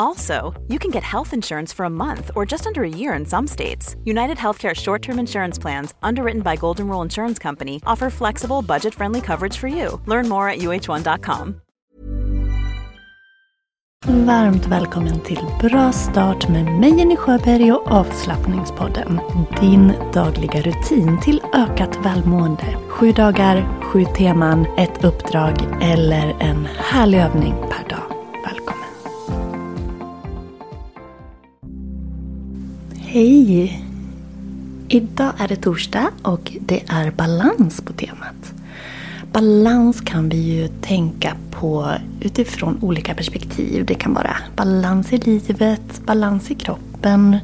Also, you can get health insurance for a month or just under a year in some states. United Healthcare short term insurance plans, underwritten by Golden Rule Insurance Company, offer flexible, budget friendly coverage for you. Learn more at uh1.com. Varmt välkommen till Bra start med mig Jenny Sjöberg och avslappningspodden. Din dagliga rutin till ökat välmående. Sju dagar, sju teman, ett uppdrag eller en härlig övning per dag. Hej! Idag är det torsdag och det är balans på temat. Balans kan vi ju tänka på utifrån olika perspektiv. Det kan vara balans i livet, balans i kroppen,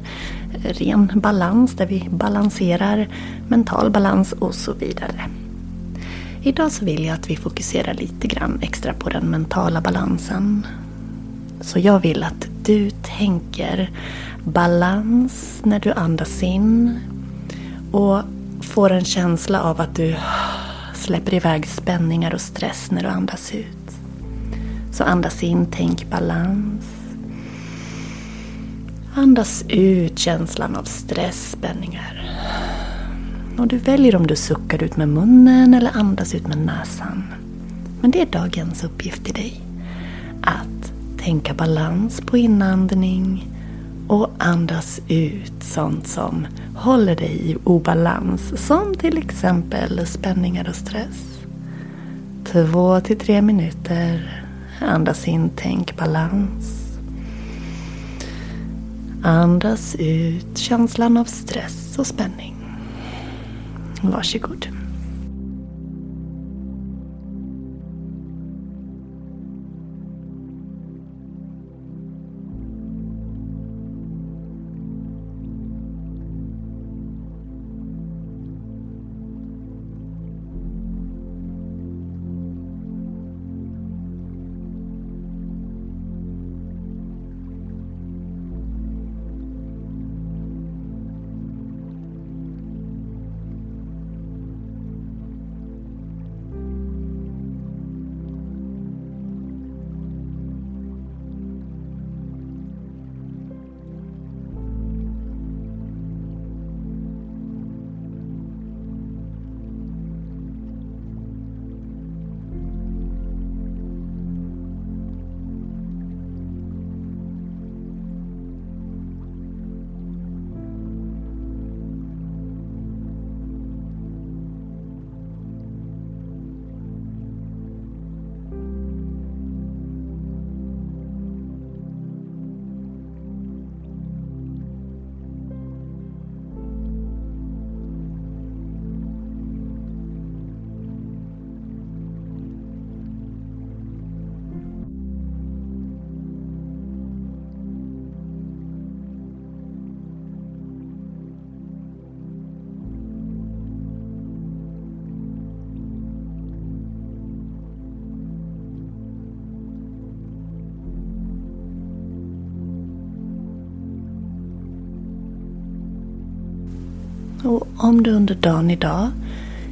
ren balans där vi balanserar, mental balans och så vidare. Idag så vill jag att vi fokuserar lite grann extra på den mentala balansen. Så jag vill att du tänker balans när du andas in och får en känsla av att du släpper iväg spänningar och stress när du andas ut. Så andas in, tänk balans. Andas ut känslan av stress, spänningar. Och du väljer om du suckar ut med munnen eller andas ut med näsan. Men det är dagens uppgift till dig. Tänka balans på inandning och andas ut sånt som håller dig i obalans. Som till exempel spänningar och stress. Två till tre minuter. Andas in, tänk balans. Andas ut känslan av stress och spänning. Varsågod. Och om du under dagen idag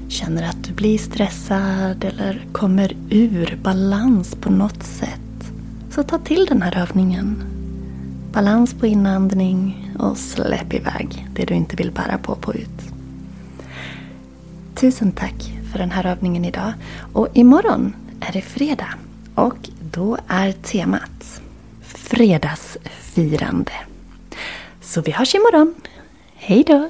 känner att du blir stressad eller kommer ur balans på något sätt. Så ta till den här övningen. Balans på inandning och släpp iväg det du inte vill bära på på ut. Tusen tack för den här övningen idag. Och imorgon är det fredag. Och då är temat fredagsfirande. Så vi hörs imorgon. Hej då!